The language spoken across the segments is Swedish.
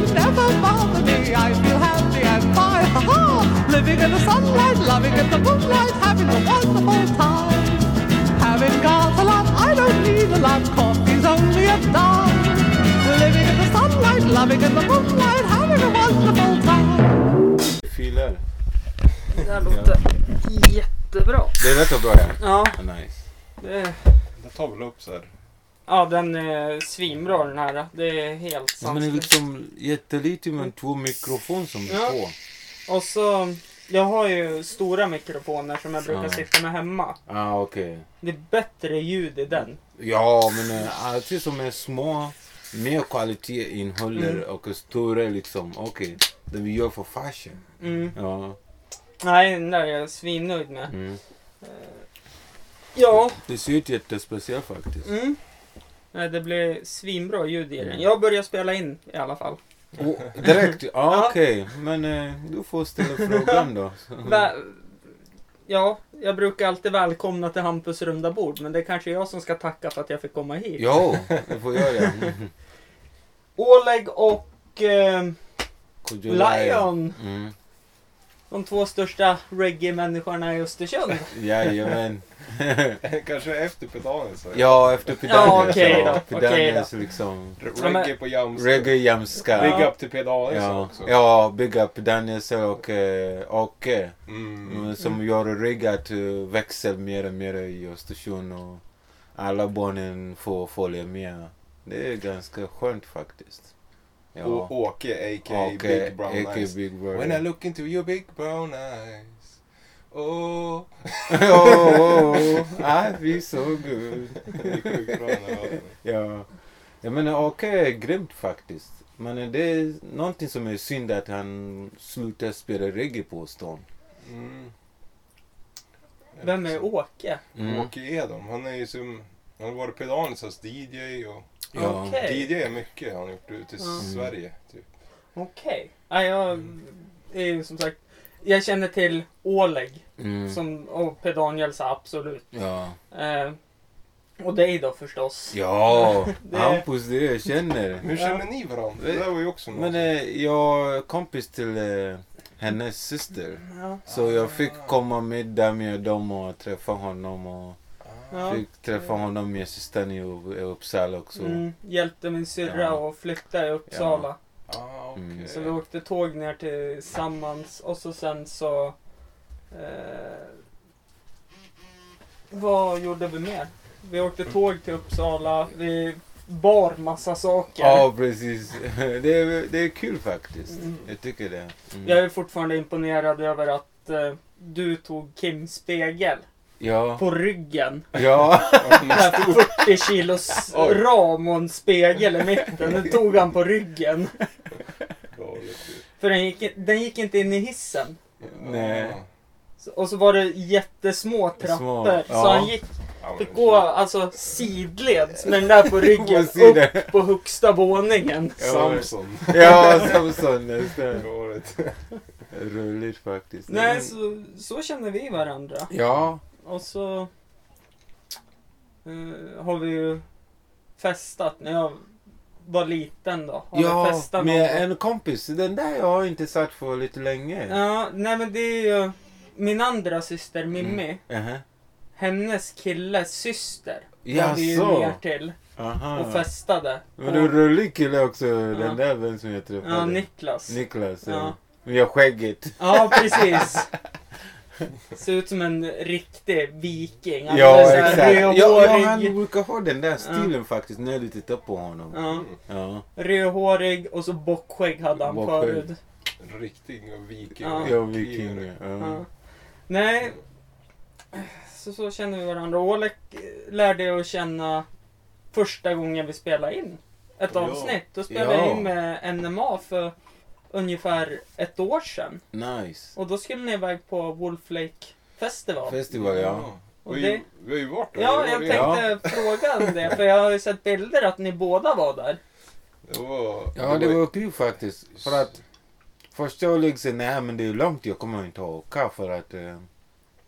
will never bother me. I feel happy and fine, ha ha! Living in the sunlight, loving in the moonlight, having a wonderful time. Having got a lot, I don't need a lot. Coffee's only a dime. Living in the sunlight, loving in the moonlight, having a wonderful time. Filer. Det här låter jättebra. Det är rätt så bra ja. Ja, Nice. det, Det tar väl upp så här. Ja den är svinbra den här. Det är helt men det är sanslöst. liksom jättelite men två mikrofoner som är Ja. på. Och så, jag har ju stora mikrofoner som jag brukar Ja. sitta med hemma. Ah, okej. Det är bättre ljud i den. Ja, men äh, alltid som är små, mer kvalitet innehåller Mm. och stora liksom, okej. det vi gör för fashion. Mm. Ja. Nej, den där är jag svinnöjd med. Mm. Ja, Det ser ut jättespeciellt faktiskt. mm. Nej, det blir svinbra ljud i den. Mm. Jag börjar spela in i alla fall. Oh, direkt? Ja, okej. Men eh, du får ställa frågan då. Ja, jag brukar alltid välkomna till Hampus runda bord, men det är kanske jag som ska tacka för att jag fick komma hit. Jo, du får göra det. Oleg och eh, Lion, Mm. De två största reggae-människorna i Östersund. Jajamän. Kanske efter pedalen så. Ja, efter Pidanius. Ja, okej då, okej liksom. Reggae på jams. Reggae jamska. Big up till pedalen Ja, också. ja, big up Pidanius och eh, Åke. Mm. Mm, Som gör reggae att uh, växa mer och mer i Östersund och alla barnen får följa med. Det är ganska skönt faktiskt. Ja. Åke a.k.a. Åke, Big Brown aka Eyes. Big Brother. When I look into your big brown eyes. Oh. oh, oh, I feel so good. Det är sjukt bra. Ja. Jag menar Åke är grymt faktiskt. Men det är någonting som är synd att han slutar spela reggae på stan. Mm. Vem är Åke? Mm. Åke Edom. Han är ju som... Han har varit Pedanisas DJ och... Ja. Okej. DJ är mycket har han gjort ute i Ja. Sverige. Typ. Okej. Ja, jag är ju som sagt, jag känner till Oleg Mm. som, och Per Daniels absolut. Ja. Eh, och dig då förstås. Ja, Det- Hampus det jag känner. Hur känner ni varandra? Det där var ju också något. Men eh, jag är kompis till eh, hennes syster. Ja. Så jag fick komma middag med dem och träffa honom. Och Ja. fick träffa honom med systern i i Uppsala också. Mm, hjälpte min syrra Ja. att flytta i Uppsala. Ah, okej. Mm. Så vi åkte tåg ner tillsammans och så sen så... Eh, vad gjorde vi mer? Vi åkte tåg till Uppsala. Vi bar massa saker. Ja, precis. Det är, det är kul faktiskt. Mm. Jag tycker det. Mm. Jag är fortfarande imponerad över att eh, du tog Kims spegel Ja. på ryggen. Ja. Den här 40 kilos Oj. ram och en spegel i mitten. Den tog han på ryggen. För den gick, den gick inte in i hissen. Nej. Och så var det jättesmå trappor. Små, Så ja. han gick, Ja, men fick gå alltså sidleds med den där på ryggen upp på högsta våningen. Samson. Ja, Samson. just det. Roligt faktiskt. Nej, så, så känner vi varandra. Ja. Och så eh, har vi ju festat när jag var liten då. Har vi Ja, festat någon med gång. en kompis. Den där jag har inte sett för lite länge. Ja, nej men det är ju min andra syster Mimmi. Aha. Hennes killes syster. Ja, var vi ju så. ner till Aha. och festade. Men du är Och- rolig kille också. Ja. Den där vem som jag träffade. Ja, Niklas. Niklas. Ja. Ja. Med skägget. Ja, precis. Ser ut som en riktig viking. Han Ja, exakt. Ja, ja, Rödhårig, han brukar ha den där stilen faktiskt när du tittar på honom. ja, Ja. rödhårig och så bockskägg hade han Bockskägg. förut. En riktig viking. Ja. Ja, viking. Ja. Ja. Nej, så, så känner vi varandra. Oleg lärde jag att känna första gången vi spelade in ett Ja. avsnitt. Då spelade jag Ja. in med NMA för ungefär ett år sedan. Nice. Och då skulle ni iväg på Wolf Lake Festival. Festival, ja. Och vi, det- vi har ju varit där. Ja, jag tänkte fråga om det, för jag har ju sett bilder att ni båda var där. Det var, Ja, det var kul faktiskt. För att första ögonblicket så nej men det är långt jag kommer inte åka för att eh,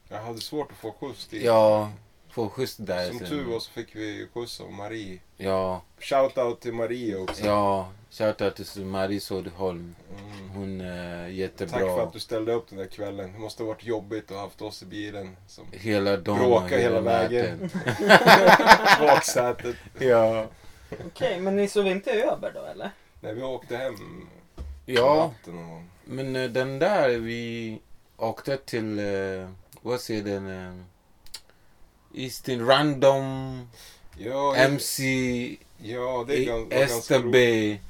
Jag hade svårt att få skjuts dit. ja, få skjuts där. Som sen. tur var så fick vi skjuts av Marie. Ja, Shoutout till Marie också. ja. Shoutout till Marie Söderholm. Mm. Hon är Tack jättebra. för att du ställde upp den där kvällen. Det måste ha varit jobbigt att ha haft oss i bilen. Som Hela dagen Bråka och hela vägen. baksätet. Ja. Okej, men ni sov inte över då eller? När vi åkte hem Ja, gång. men eh, den där vi åkte till, eh, vad säger den? Eh, Eastern Random Ja, MC ja det är ganska Österby.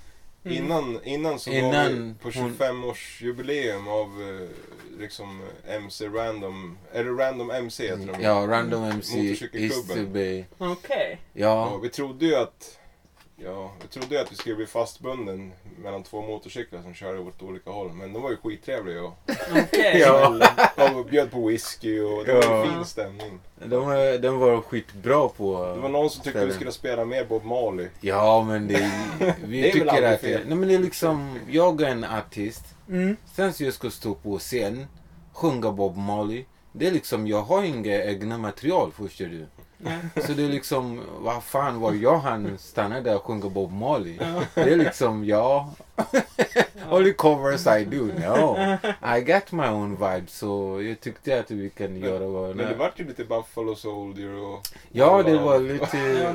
Mm. Innan, innan så var Innan vi på hon- 25-årsjubileum av eh, liksom MC Random, eller Random MC heter de. Ja, Random MC Motorcykelklubben. Esterby. Okej. Ja, Ja, vi trodde ju att Ja, vi trodde ju att vi skulle bli fastbunden mellan två motorcyklar som körde åt olika håll. Men de var ju skittrevliga och, Okej. Ja. och bjöd på whisky och det var ju fin stämning. de, de var skitbra på... Det var någon som tyckte vi ställen. skulle spela mer Bob Marley. Ja, men det, vi Det tycker att... fel. Nej, men det är liksom, jag är en artist. Mm. Sen så jag ska stå på scen, sjunga Bob Marley. Det är liksom, jag har inga egna material förstår du. Ja. Så det är liksom, vad fan var jag han stanna där och sjunga Bob Marley? Ja. Det är liksom, ja. Only covers I do, no. I got my own vibe, så jag tyckte att vi kan göra vad... Men det vart ju lite Buffalo Soldier och... Ja, det var lite...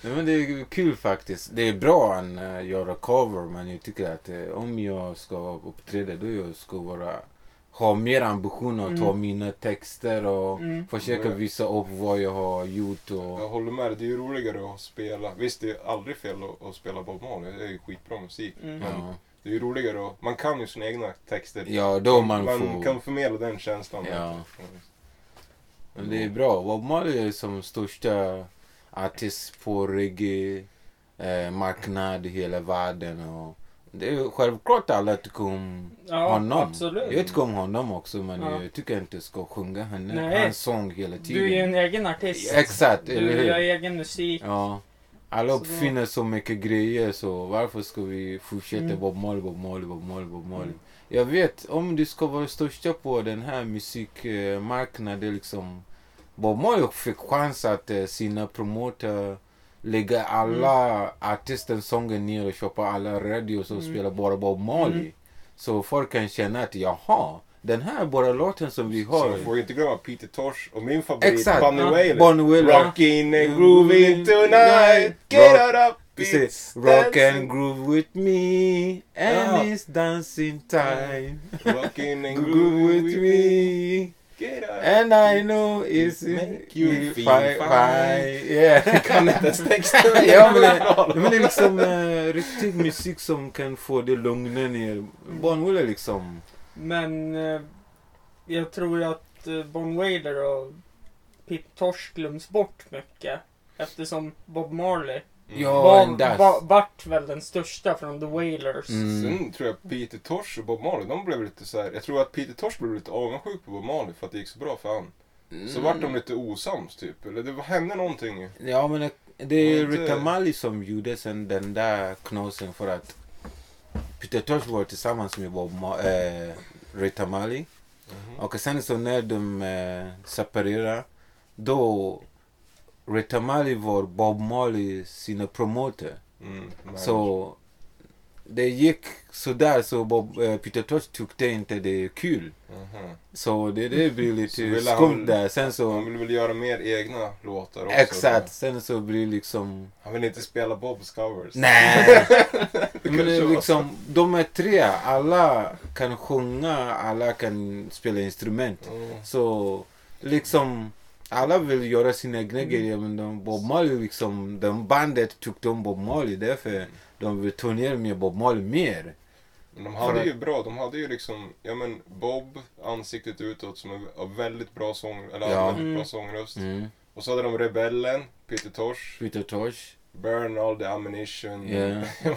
Nej, men det är kul faktiskt. Det är bra att uh, göra cover, men jag tycker att eh, om jag ska uppträda, då jag ska vara, ha mer ambition att ta Mm. mina texter och Mm. försöka Mm. visa upp vad jag har gjort. Och, Jag håller med dig, det är ju roligare att spela. Visst, det är aldrig fel att, att spela Bob Marley. Det är ju skitbra musik. Mm. Men ja. det är ju roligare att... Man kan ju sina egna texter. ja, då man, man får... kan förmedla den känslan. Ja. Men det är bra. Bob Marley är som största artist på reggae eh, marknad i hela världen. Och det är självklart alla tycker om Ja, honom. absolut. Jag tycker om honom också men Ja. jag tycker inte jag ska sjunga henne, Nej. hans sång hela tiden. Du är ju en egen artist. Exakt, eller Du hur? gör egen musik. Ja. Alla Så då- uppfinner så mycket grejer så varför ska vi fortsätta Mm. Bob Marley, Bob Marley, Bob Marley, Bob Marley. Mm. Jag vet, om du ska vara största på den här musikmarknaden liksom Bob Marley fick chans att eh, sina promoter lägga alla artistens sånger ner och köpa alla radios och Mm. spela bara Bob Marley. Mm. Så folk kan känna att jaha, den här är bara låten som vi Så har. man får inte glömma Peter Tosh och min favorit Exakt. Bunny Ja. Wailer. Bonnie Wailer. Rockin' and grooving tonight. Get Rock- up. Säger it's Rock and groove with me and Ja. it's dancing time. Rockin' and Groove with me. And I know it's Make you feel fine. fine. Yeah. kan inte ens texten. ja, men, det, men det är liksom uh, riktig musik som kan få dig lugna ner. Bonnie är liksom... Men eh, jag tror ju att eh, Bon Wailer och Pete Tosh glöms bort mycket. Eftersom Bob Marley Ja, var, en dass. var, vart väl den största från The Wailers. Mm. Sen tror jag Peter Tosh och Bob Marley, de blev lite så här. Jag tror att Peter Tosh blev lite avundsjuk på Bob Marley för att det gick så bra för han. Så vart de lite osams typ. Eller det var- hände någonting. Ja men det- det är inte- Rita Mali som gjorde sen den där knasen för att Peter Tosh var tillsammans med Bob Ma- äh, Rita Mali. Mhm. Och sen så när de äh, separerade då Rita Mali var Bob Marley sina promoter. Mm, Så det gick sådär så Bob, äh, Peter Tosh tyckte inte det är kul. Mhm. Så det, det blir lite skumt där. Sen så Han ville väl göra mer egna låtar också. Exakt, sen så blir liksom Han vill inte spela Bobs covers. Nej! Men liksom, de är tre, alla kan sjunga, alla kan spela instrument. Mm. Så liksom, alla vill göra sina egna grejer men de, Bob Marley liksom, de bandet tyckte om Bob Marley därför de vill turnera med Bob Marley mer. Men de hade att- ju bra, de hade ju liksom, ja men Bob, ansiktet utåt som en väldigt bra sång, eller Ja. väldigt bra Mm. sångröst. Mm. Och så hade de Rebellen, Peter Tosh, Peter Tosh. Burn all the ammunition.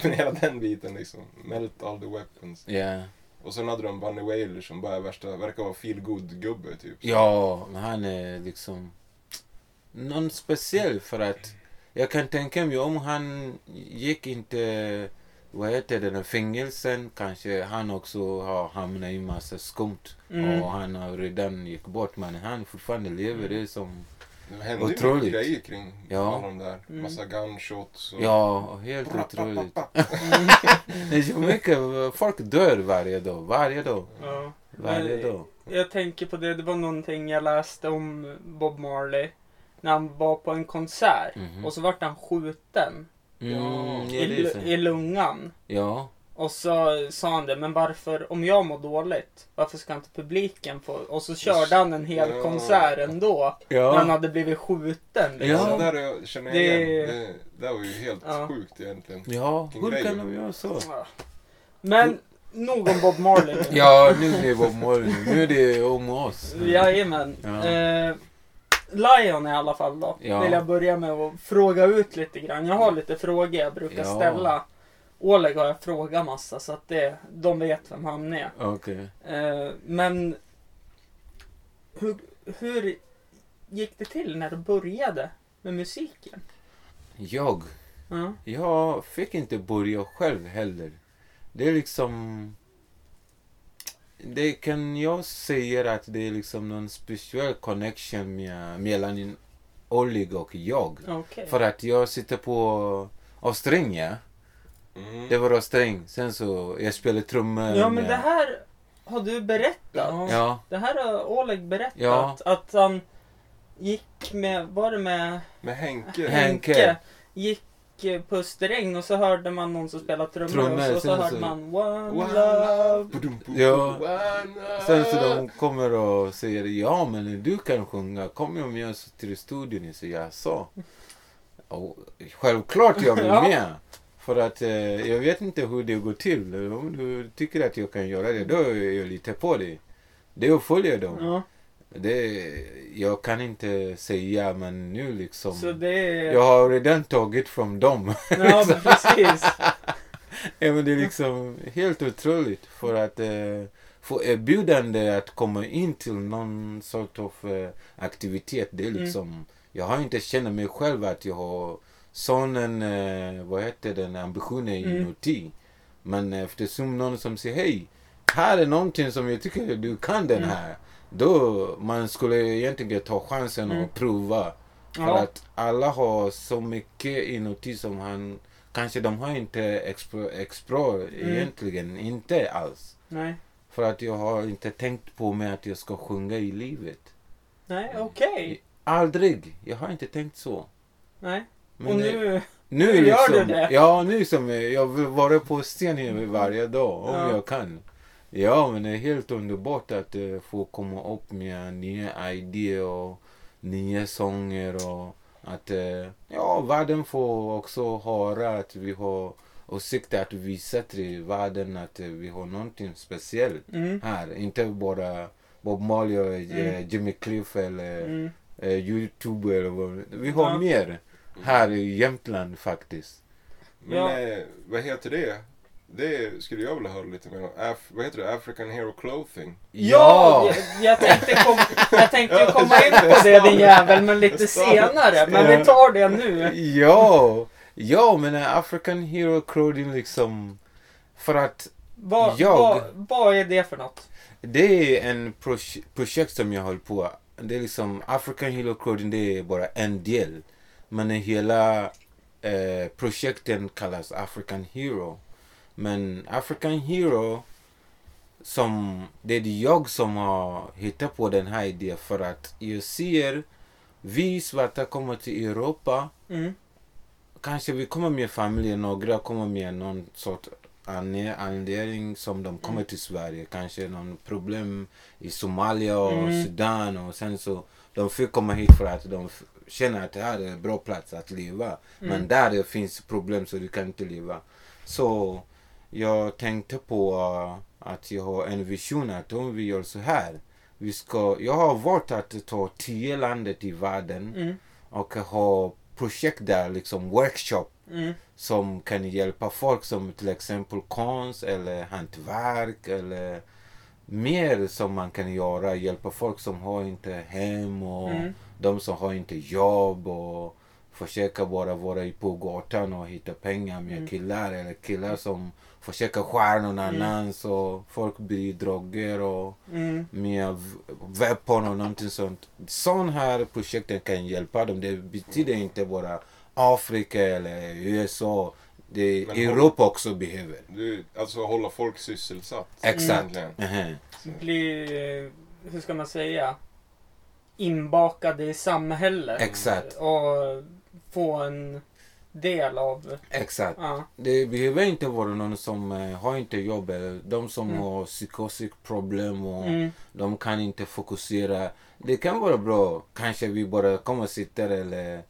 Men hela den biten liksom. Melt all the weapons. Ja. Och sen hade de Bunny Wailer som bara är värsta, verkar vara feel good gubbe typ. Ja, men han är liksom någon speciell för att jag kan tänka mig om han gick inte vad heter det, den fängelsen kanske han också har hamnat i massa skumt. Mm. Och han har redan gick bort men han fortfarande lever det som, Det hände Otroligt. mycket grejer kring Ja. alla de där. Mm. Massa gunshots och... ja helt otroligt. Det är så mycket, folk dör varje dag, varje dag, Ja. varje dag. Jag tänker på det, det var någonting jag läste om Bob Marley. När han var på en konsert Mhm. och så vart han skjuten Mm, i, i lungan. Ja, Och så sa han det, men varför, om jag mår dåligt, varför ska inte publiken få... Och så körde han en hel Ja. konsert ändå. När han ja, hade blivit skjuten. Ja. Liksom. Det där jag känner Det- jag igen. Det, det där var ju helt Ja. sjukt egentligen. ja, Vilken hur grej. kan de göra så? Men nog om Bob Marley nu. Ja, nu är det Bob Marley, nu är det om oss. Jajamän. Ja. Eh, Lion i alla fall då. Ja. Vill jag börja med att fråga ut lite grann. Jag har lite frågor jag brukar Ja. ställa. Oleg har jag frågat massa så att det, de vet vem han är. Okej. Eh, men hur, hur gick det till när du började med musiken? Jag, Ja. jag fick inte börja själv heller. Det är liksom... Det kan jag säga att det är liksom någon speciell connection med, mellan Oleg och jag. Okej. För att jag sitter på ja. Mm. Det var Avsträng. Sen så, jag spelade trummor. Ja men med- det här har du berättat. Ja, Det här har Oleg berättat. Ja. Att han gick med, var det med Med Henke. Henke. Gick på Österäng och så hörde man någon som spelade trummor Trummor, och så, så hörde så- man One One Love. Budum, budum, Ja. one Sen så de kommer och säger ja men du kan sjunga, kom ju med oss till studion. Så jag sa. Och självklart jag vill Ja. För att eh, jag vet inte hur det går till. Om du tycker att jag kan göra det, då är jag lite på det. Det är att följa dem. Ja, Det, jag kan inte säga men nu liksom. så det är... Jag har redan tagit från dem. Ja, men precis. Ja, men det är liksom helt otroligt för att eh, få erbjudande att komma in till någon sort av eh, aktivitet. Det är Mm. liksom, jag har inte känt mig själv att jag har sån en, eh, vad heter den, ambitionen Mm. inuti. Men eftersom någon som säger hej, här är någonting som jag tycker du kan den Mm. här. Då man skulle egentligen ta chansen Mm. och prova. För Ja. att alla har så mycket inuti som han Kanske de har inte explore, explore Mm. egentligen, inte alls. Nej, För att jag har inte tänkt på mig att jag ska sjunga i livet. nej, okej. Aldrig! Jag har inte tänkt så. Nej. Men och nu... nu är gör liksom, du det. Ja, nu som jag- vill vara på scen varje dag om Ja. jag kan. Ja, men det är helt underbart att eh, få komma upp med nya idéer och nya sånger och att eh, ja, världen får också höra att vi har åsikter att visa till världen att vi har någonting speciellt Mm. här. Inte bara Bob Marley eh, Mm. Jimmy Cliff eller Mm. Youtube eller vad. Vi har Ja. mer här i Jämtland faktiskt. Men Ja. eh, vad heter det? Det skulle jag vilja höra lite mer om. Af- vad heter det? African Hero Clothing. Ja! Jag, jag tänkte, kom, jag tänkte komma in på det din jävel, men lite senare. Men vi tar det nu. Ja! Ja, men African Hero Clothing liksom. För att Vad, Jag- vad, vad är det för något? det är en proj- projekt som jag håller på. Det är liksom African Hero Clothing, det är bara en del. Men hela eh, projekten kallas African Hero. Men African Hero, som, det är jag som har hittat på den här idén för att jag ser vi svarta kommer till Europa Mm. Kanske vi kommer med familjen, några kommer med någon sorts anledning som de kommer Mm. till Sverige. Kanske någon problem i Somalia och Mm. Sudan och sen så de fick komma hit för att de känner att det här är en bra plats att leva. Men Mm. där det finns problem så du kan inte leva. Så jag tänkte på uh, att jag har en vision att om vi gör så här. Vi ska, jag har valt att ta tio landet i världen Mm. och ha projekt där, liksom workshop Mm. som kan hjälpa folk som till exempel konst eller hantverk eller mer som man kan göra. Hjälpa folk som har inte hem och Mm. De som har inte jobb och försöker bara vara på gatan och hitta pengar med Mm. killar eller killar som försöker stjäla någon Mm. annans och folk blir droger och Mm. med vapen och någonting sånt. Sån här projekten kan hjälpa dem. Det betyder inte bara Afrika eller USA. Det Men Europa också behöver. Du, alltså hålla folk sysselsatt. Exakt. egentligen. Mhm. Bli, eh, hur ska man säga, inbakade i samhället. Exakt. Och få en del av... Exakt. Ja. Det behöver inte vara någon som eh, har inte jobb. De som Mm. har psykotiska problem och Mm. de kan inte fokusera. Det kan vara bra. Kanske vi bara kommer sitta eller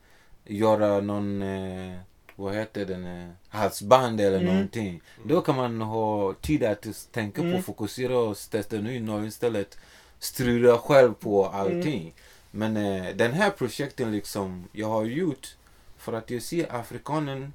göra någon, eh, vad heter den, eh, halsband eller Mm. någonting. Då kan man ha tid att tänka Mm. på, fokusera och testa ny noll istället strula själv på allting. Men eh, den här projekten liksom, jag har gjort för att jag ser afrikanen,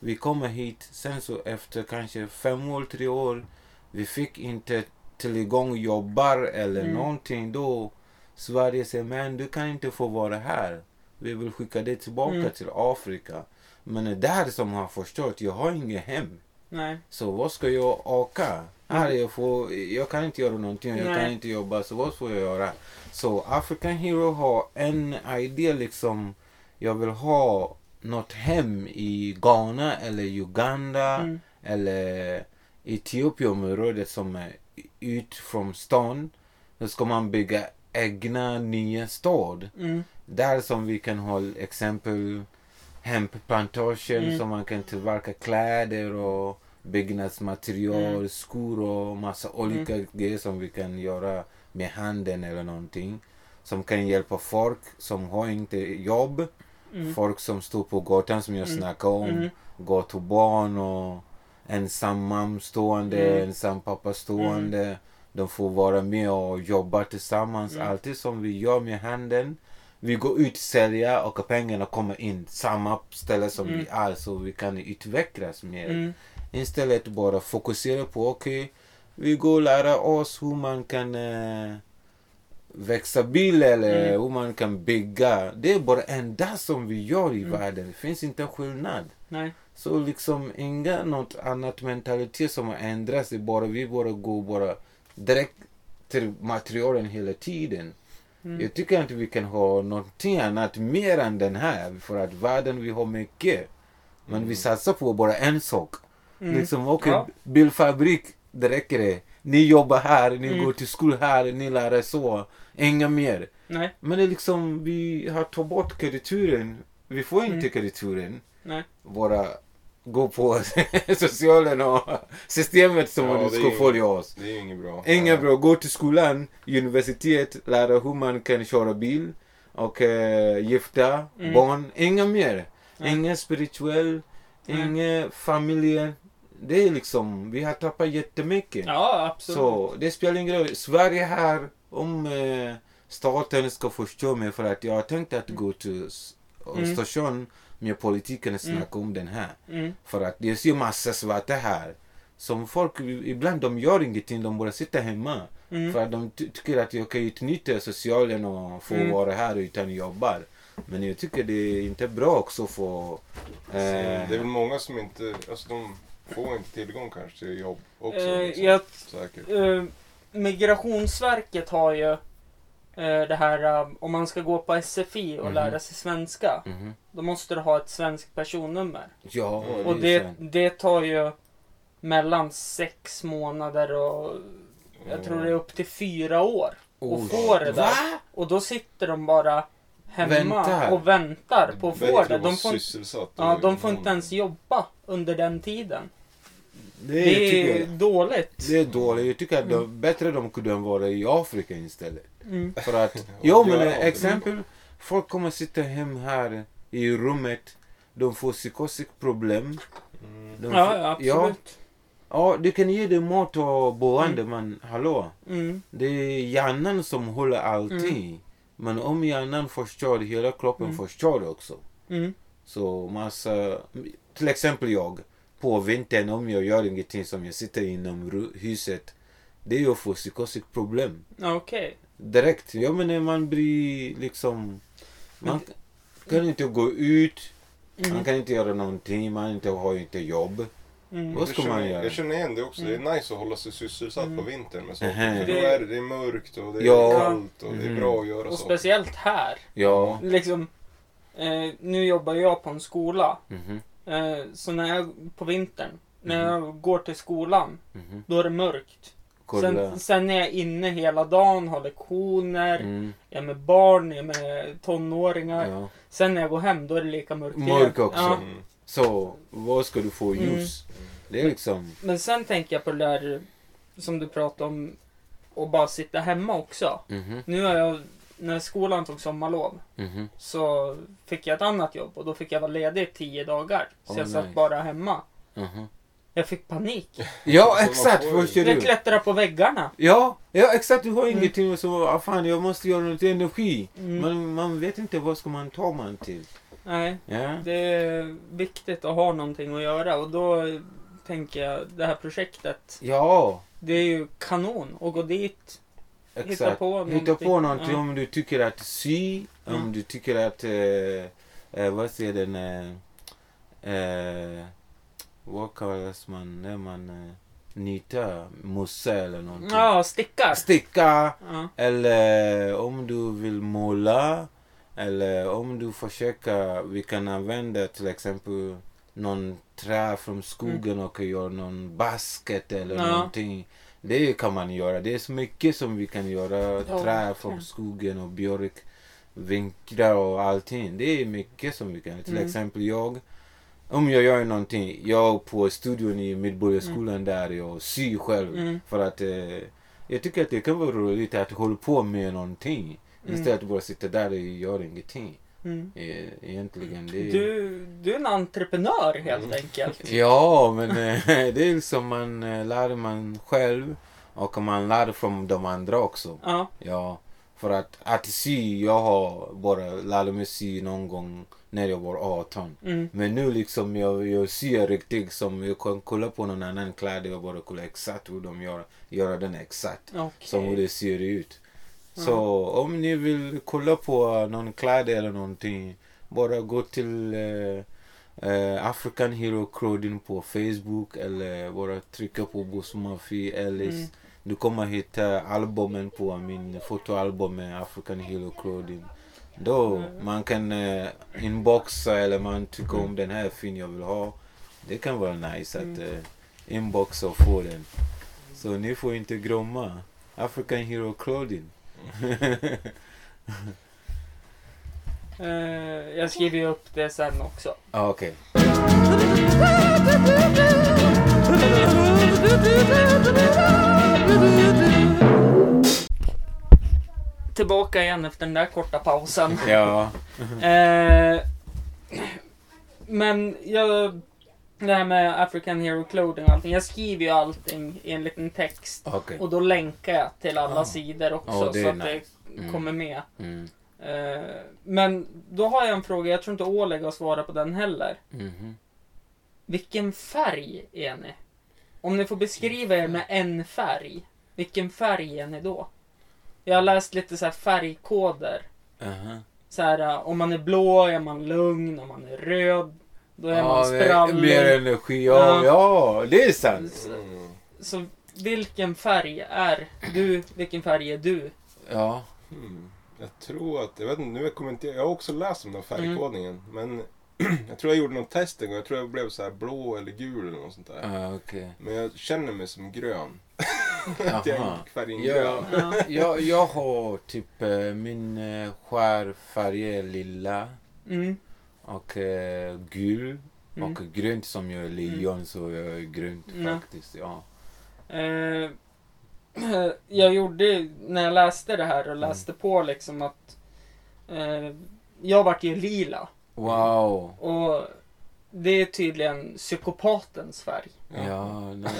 vi kommer hit, sen så efter kanske fem år, tre år, vi fick inte tillgång jobbar eller Mm. någonting. Då Sverige säger, men du kan inte få vara här. Vi vill skicka dig tillbaka Mm. till Afrika. Men det där som har förstått, jag har inget hem. Nej. Så vad ska jag åka? Här jag, får, jag kan inte göra någonting, jag kan Nej. inte jobba, så vad får jag göra? Så African Hero har en idé liksom, jag vill ha något hem i Ghana eller Uganda Mm. eller Etiopienområdet som är ut från stan. Då ska man bygga egna nya stad. Mm. Där som vi kan ha exempel hemplantagen Mm. som man kan tillverka kläder och byggnadsmaterial, Mm. skor och massa olika grejer som vi kan göra med handen eller någonting. Som kan hjälpa folk som har inte jobb. Mm. Folk som står på gatan som jag Mm. snackade om. Mm. Gatubarn och ensam mam stående, Mm. ensam pappa stående. De får vara med och jobba tillsammans. Mm. Alltid som vi gör med handen. Vi går ut, sälja och pengarna kommer in. Samma ställe som Mm. vi är så vi kan utvecklas mer. Istället bara fokusera på okej, vi går och lära oss hur man kan eh, växa bil eller Mm. hur man kan bygga. Det är bara enda som vi gör i Mm. världen. Det finns inte skillnad. Nej. Så liksom inga något annat mentalitet som har ändrats. Det bara vi bara går bara direkt till materialen hela tiden. Mm. Jag tycker inte vi kan ha någonting annat mer än den här. För att världen vi har mycket. Men vi satsar på bara en sak. Mm. Liksom okej, Ja. bilfabrik, det räcker det. Ni jobbar här, ni Mm. går till skolan här, ni lär er så. Inga mer. Nej. Men det är liksom, vi har tagit bort kredituren. Vi får inte Mm. kredituren. Nej. Bara gå på socialen och systemet som Ja, ska följa oss. Det är inget bra. Inget bra. Gå till skolan, universitet, lära hur man kan köra bil och uh, gifta, Mm. barn. Inga mer. Inga spirituell, Nej. inga familjer. Det är liksom, vi har tappat jättemycket. Ja, absolut. Så det spelar ingen roll. Sverige här, om eh, staten ska förstå mig för att jag har tänkt att gå till s- Mm. med politiken och snacka om den här. Mm. För att det ser massa svarta här. Som folk, ibland de gör ingenting, de bara sitter hemma. Mm. För att de ty- tycker att jag kan utnyttja socialen och få Mm. vara här utan jobbar. Men jag tycker det är inte bra också för... Så Det är Eh, väl många som inte, alltså de får inte tillgång kanske till jobb också. Eh, liksom. jag, Säkert. eh, Migrationsverket har ju eh, det här eh, om man ska gå på SFI och Mhm. lära sig svenska. mhm. Då måste du ha ett svenskt personnummer. Ja, Mm. Och är det, det tar ju mellan sex månader och jag tror det är upp till fyra år. Och Oj. få det där. Va? Och då sitter de bara hemma Väntar. och väntar på att få det. De får, ja, och- de får inte ens jobba under den tiden. Det, Det tycker är jag- dåligt. det är dåligt. Jag tycker att de, bättre de kunde vara i Afrika istället. Mm. För att, jo men Ja, exempel, folk kommer sitta hem här i rummet. De får psykotiska problem. Mm. De Ja, får, ja, Ja, absolut. ja, du kan ge dem mat och boende men hallå. Mm. Det är hjärnan som håller allting. Men om hjärnan förstör, hela kroppen Mm. förstör också. Mm. Så massa, till exempel jag, på vintern om jag gör ingenting som jag sitter inom huset. Det är ju för psykotiska problem. Ja, Okej. Direkt. Jag menar man blir liksom... Man, kan inte gå ut, man Mm. kan inte göra någonting, man inte, har inte jobb. Mm. Vad ska man känner, göra? jag känner igen det också. Det Mm. är nice att hålla sig sysselsatt Mm. på vintern med. Mhm. För då Det- är det, det är mörkt och det är Ja. kallt och det är Mhm. bra att göra Och saker. speciellt här. Ja. Liksom, eh, nu jobbar jag på en skola. Eh, så när jag, på vintern, när Mhm. jag går till skolan, mhm. då är det mörkt. Sen, sen är jag inne hela dagen, har lektioner, Mm, jag är med barn, jag är med tonåringar. ja. Sen när jag går hem, då är det lika mörkt. Mörk också. Ja. Mm. Så, vad ska du få Mm. ljus? Det är liksom... Men sen tänker jag på det där som du pratade om, att bara sitta hemma också. Mhm, Nu har jag, när skolan tog sommarlov, mhm. så fick jag ett annat jobb och då fick jag vara ledig tio dagar. Så Oh, jag satt nice. bara hemma. mhm. Jag fick panik. Ja, Så exakt! Vad Jag du? klättrade på väggarna. Ja, ja exakt. Du har Mm. ingenting som, ah, fan jag måste göra något energi. Mm. Man, man vet inte vad ska man ta man till. Nej, Ja, det är viktigt att ha någonting att göra och då tänker jag det här projektet. ja Det är ju kanon att gå dit. Exakt. Hitta på Hitta någonting. på någonting om du tycker att sy, om Mm. du tycker att, eh, eh, vad säger den, eh, eh, vad kallas man när man eh, nitar musse eller någonting. Ja, stickar. Sticka, Ja. eller om du vill måla, eller om du försöker, vi kan använda till exempel någon trä från skogen och göra någon basket eller Mm. Ja. någonting. Det kan man göra. Det är så mycket som vi kan göra. Ja, Trä från skogen och björk, vinklar och allting. Det är mycket som vi kan. Till Mm. exempel jag, om jag gör någonting, jag på studion i Medborgarskolan där jag syr själv. Mm. För att eh, jag tycker att det kan vara roligt att hålla på med någonting. Mm. Istället för att bara sitta där och göra ingenting. Mm. Eh, egentligen. Det är... Du, du är en entreprenör helt Mm. enkelt. Ja, men eh, det är liksom man eh, lär man själv och man lär från de andra också. Ja. Ja, för att, att sy, jag har bara lärt mig sy någon gång när jag var 18. Mm. Men nu liksom jag, jag syr riktigt som jag kan kolla på någon annan kläder och bara kolla exakt hur de gör, göra den exakt. Okej. Som hur det ser ut. Så om ni vill kolla på någon kläder eller någonting, bara gå till eh, eh, African Hero Clothing på Facebook eller bara trycka på Bosmafi Ellis. Mm. Du kommer hitta albumen på min fotoalbum med African Hero Clothing. Då Mm. man kan eh, inboxa eller man tycker om den här fin jag vill ha. Det kan vara nice att Mm. eh, inboxa och få den. Så ni får inte glömma African Hero Clothing. Eh, jag skriver ju upp det sen också. ah, Okej. Tillbaka igen efter den där korta pausen. Ja. Eh, men jag... Det här med African Hero Clothing och allting. Jag skriver ju allting i en liten text. Okej. Och då länkar jag till alla Ah. sidor också. Är så att nice. det Mm. kommer med. Mm. Eh, men då har jag en fråga. Jag tror inte Oleg har svarat på den heller. Mhm. Vilken färg är ni? Om ni får beskriva er med en färg. Vilken färg är ni då? Jag har läst lite så här färgkoder. Aha. Så här, eh, om man är blå är man lugn, om man är röd då är man sprallig. mer energi. Ja, Ja. ja, det är sant. Så, Mm. så vilken färg är du? Vilken färg är du? Ja. Mm. Jag tror att, jag vet inte, nu kommer inte jag, jag har också läst om den här färgkodningen. Men jag tror jag gjorde någon test en gång. Jag tror jag blev så här blå eller gul eller något sånt där. Ah, Okej. Men jag känner mig som grön. Jag färgen Ja. grön. Ja. Jag, jag har typ eh, min eh, skärfärg är lilla Mm. Och eh, gul Mm. och grönt som jag är lejon så jag är grönt Ja. faktiskt. Ja. Eh, jag gjorde, när jag läste det här och läste på liksom att eh, jag vart ju lila. Wow. Och det är tydligen psykopatens färg. Ja, nej.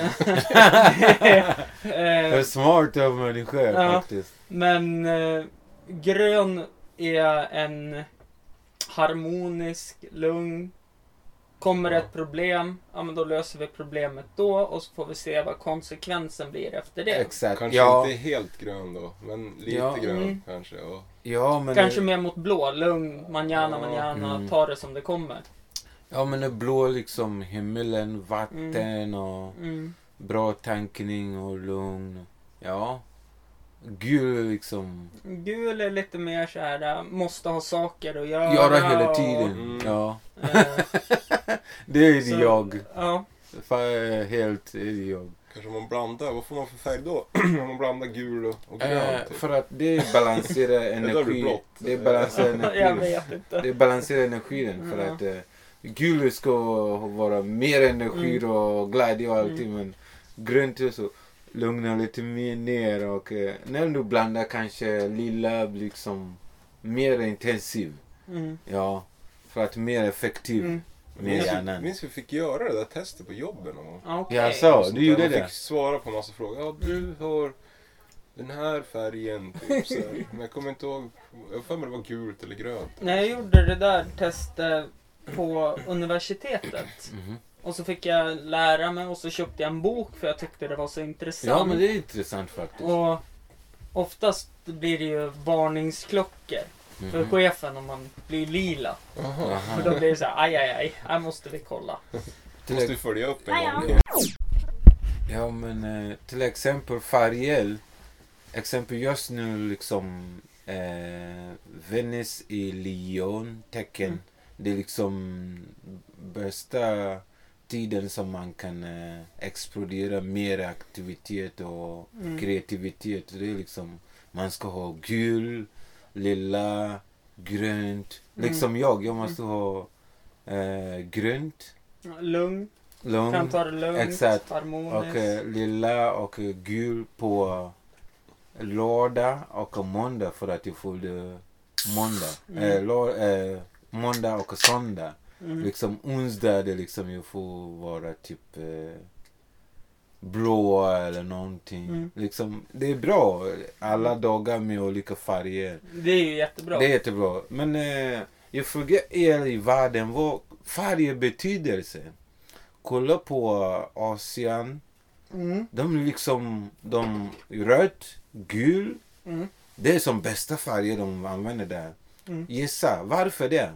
Eh, Det är smart av människor Ja. faktiskt. Men eh, grön är en harmonisk, lugn, Kommer Ja. ett problem, ja men då löser vi problemet då och så får vi se vad konsekvensen blir efter det. Exakt. Kanske ja, inte helt grön då, men lite Ja. grön Mm. kanske. Ja. ja, men Kanske det, mer mot blå, lugn, manjana, Ja. manjana, Mm. ta det som det kommer. ja, men det blå liksom himmelen, vatten och Mm. bra tankning och lugn. Ja. Gul liksom. Gul är lite mer så här, äh, måste ha saker att göra. Göra hela och, tiden. Mm. Ja. eh, Det är så- jag. Ja, Fa- Helt är det jag. Kanske man blandar, vad får man för färg då? om man blandar gul och, och grön Eh, typ. för att det balanserar energi. Det balanserar jag energi. vet inte. Det balanserar energin. För Ja. att eh, gul ska vara mer energi Mm. och glädje och allting. Men grönt är så lugnar lite mer ner. Och eh, när du blandar kanske lila blir liksom mer intensiv. Mm. Ja. För att mer effektiv Mm. med Minns vi, hjärnan. minns vi fick göra det där testet på jobben någon gång? Ja. Jag sa, Sånt du gjorde Man det? fick svara på en massa frågor. Ja, du har den här färgen. Typ, så här. Men jag kommer inte ihåg. Jag för mig det var gult eller grönt. När jag gjorde det där testet på universitetet Mhm. Och så fick jag lära mig och så köpte jag en bok för jag tyckte det var så intressant. Ja men det är intressant faktiskt. Och oftast blir det ju varningsklockor för Mhm. chefen om man blir lila. Jaha. För då Aha. blir det så här, aj, aj, aj, här måste vi kolla. Till Måste vi följa upp en Ja, ja. gång. Ja men eh, till exempel färger. Exempel just nu liksom eh, Venus i Leon tecken. Mm. Det är liksom bästa tiden som man kan eh, explodera mer aktivitet och Mm. kreativitet. Det är liksom man ska ha gul, lila, grönt. Mm. Liksom jag, jag måste ha eh, grönt, Lugn, lugn. kan ta det lugnt, Exakt. harmoniskt. Och eh, lilla och eh, gul på lördag och måndag för att jag fyllde måndag. Mm. Eh, lör, eh, måndag och söndag. Mm. Liksom onsdag det liksom jag får vara typ eh, blå eller någonting. Mm. Liksom, det är bra. Alla dagar med olika färger. Det är ju jättebra. Det är jättebra. Men eh, jag frågar er i världen vad färger betydelse. Kolla på Asien. Mm. De är liksom de rött, gul. Mm. Det är som bästa färger de använder där. Mm. Gissa, varför det?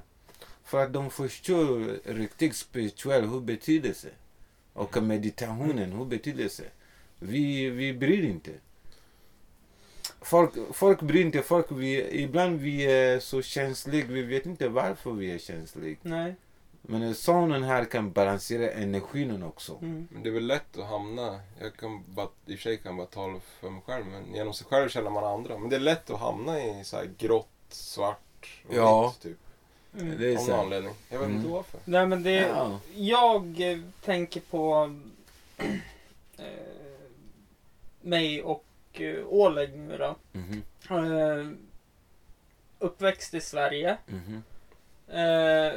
För att de förstår riktigt spirituell hur betydelse. Och meditationen, hur betydelse. Vi, vi bryr inte. Folk, folk bryr inte. Folk, vi, ibland vi är så känsliga. Vi vet inte varför vi är känsliga. Nej. Men sonen här kan balansera energin också. Mm. Men det är väl lätt att hamna, jag kan bara, i och för sig kan jag bara tala för mig själv, men genom sig själv känner man andra. Men det är lätt att hamna i så här grått, svart och Ja. vitt typ. Mm. Det är Av någon så. anledning. Jag vet inte Mm. varför. Nej men det... Ja. Jag eh, tänker på eh, mig och eh, Oleg nu då. Mhm, Eh, uppväxt i Sverige. mhm. Eh,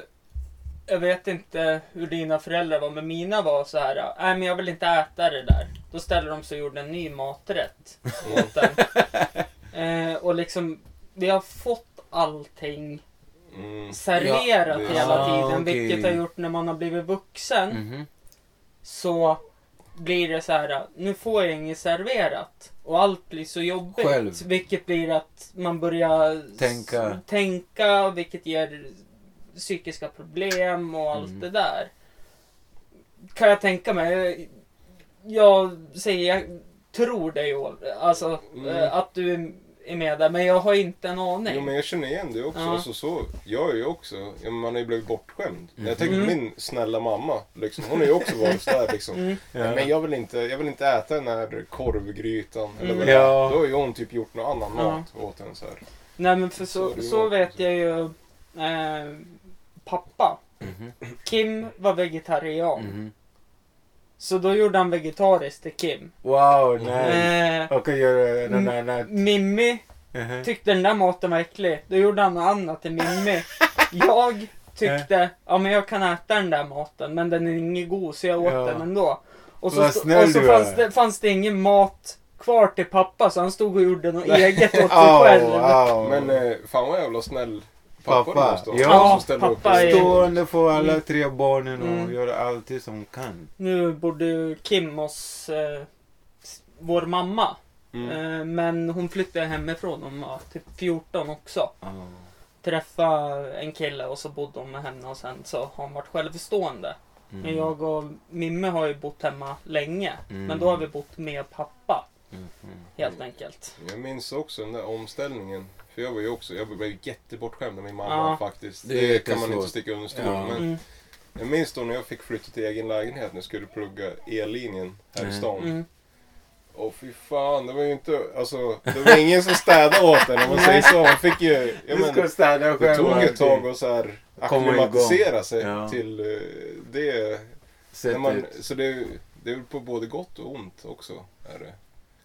jag vet inte hur dina föräldrar var, men mina var så här. Nej, men jag vill inte äta det där. Då ställde de sig och gjorde en ny maträtt åt den. Eh, och liksom, vi har fått allting Mm. serverat Ja, hela ah, tiden. okej. Vilket har gjort när man har blivit vuxen Mhm. så blir det så här. Nu får jag inget serverat. Och allt blir så jobbigt. Själv. Vilket blir att man börjar Tänka. tänka vilket ger psykiska problem och allt Mm. det där. Kan jag tänka mig. Jag säger, jag tror dig. Alltså Mm. eh, att du är med där. Men jag har inte en aning. Jo men jag känner igen det också. Ja. Alltså, så, jag är ju också, ja, man har ju blivit bortskämd. Mm. Jag tänker på Mm. min snälla mamma. Liksom, hon har ju också varit sådär liksom. Mm. Ja. Men jag vill, inte, jag vill inte äta den här korvgrytan. Eller Mm. är. Ja. Då har ju hon typ gjort någon annan Ja. mat åt henne så här. Nej men för Så så, är så också. vet jag ju. Eh, pappa. Mhm, Kim var vegetarian. Så då gjorde han vegetariskt till Kim. Wow, nice. Eh, Och göra något Mm. annat. Mimmi Mhm. tyckte den där maten var äcklig. Då gjorde han något annat till Mimmi. Jag tyckte, ja men jag kan äta den där maten men den är ingen god så jag åt Ja. den ändå. Och så, och så fanns det, fanns det ingen mat kvar till pappa så han stod och gjorde något eget åt sig själv. au. Men eh, fan vad jävla snäll Pappa, ja. Ja, pappa är- Stående för alla Mm. tre barnen och Mm. gör allt som kan. Nu bodde ju Kim hos eh, vår mamma. Mm. Eh, men hon flyttade hemifrån. Hon var typ 14 också. Ja. Träffade en kille och så bodde hon med henne och sen så har hon varit självstående. Mm. Men jag och Mimme har ju bott hemma länge. Mm. Men då har vi bott med pappa Mm, mm. Helt enkelt. Jag minns också den där omställningen. För jag var ju också, jag blev jättebortskämd med min mamma Ja. faktiskt. Det Det, kan man jättesvårt. inte sticka under stol Ja. Men Mm, jag minns då när jag fick flytta till egen lägenhet när jag skulle plugga ellinjen här i Mm. stan. mm. Och fy fan, det var ju inte, alltså, det var ingen som städade åt en om man säger så. Man fick ju, jag Du men, ska städa det tog ett tag att så här Komma igång. acklimatisera sig Ja. till eh, det. När man, så det, det är väl på både gott och ont också. Är det.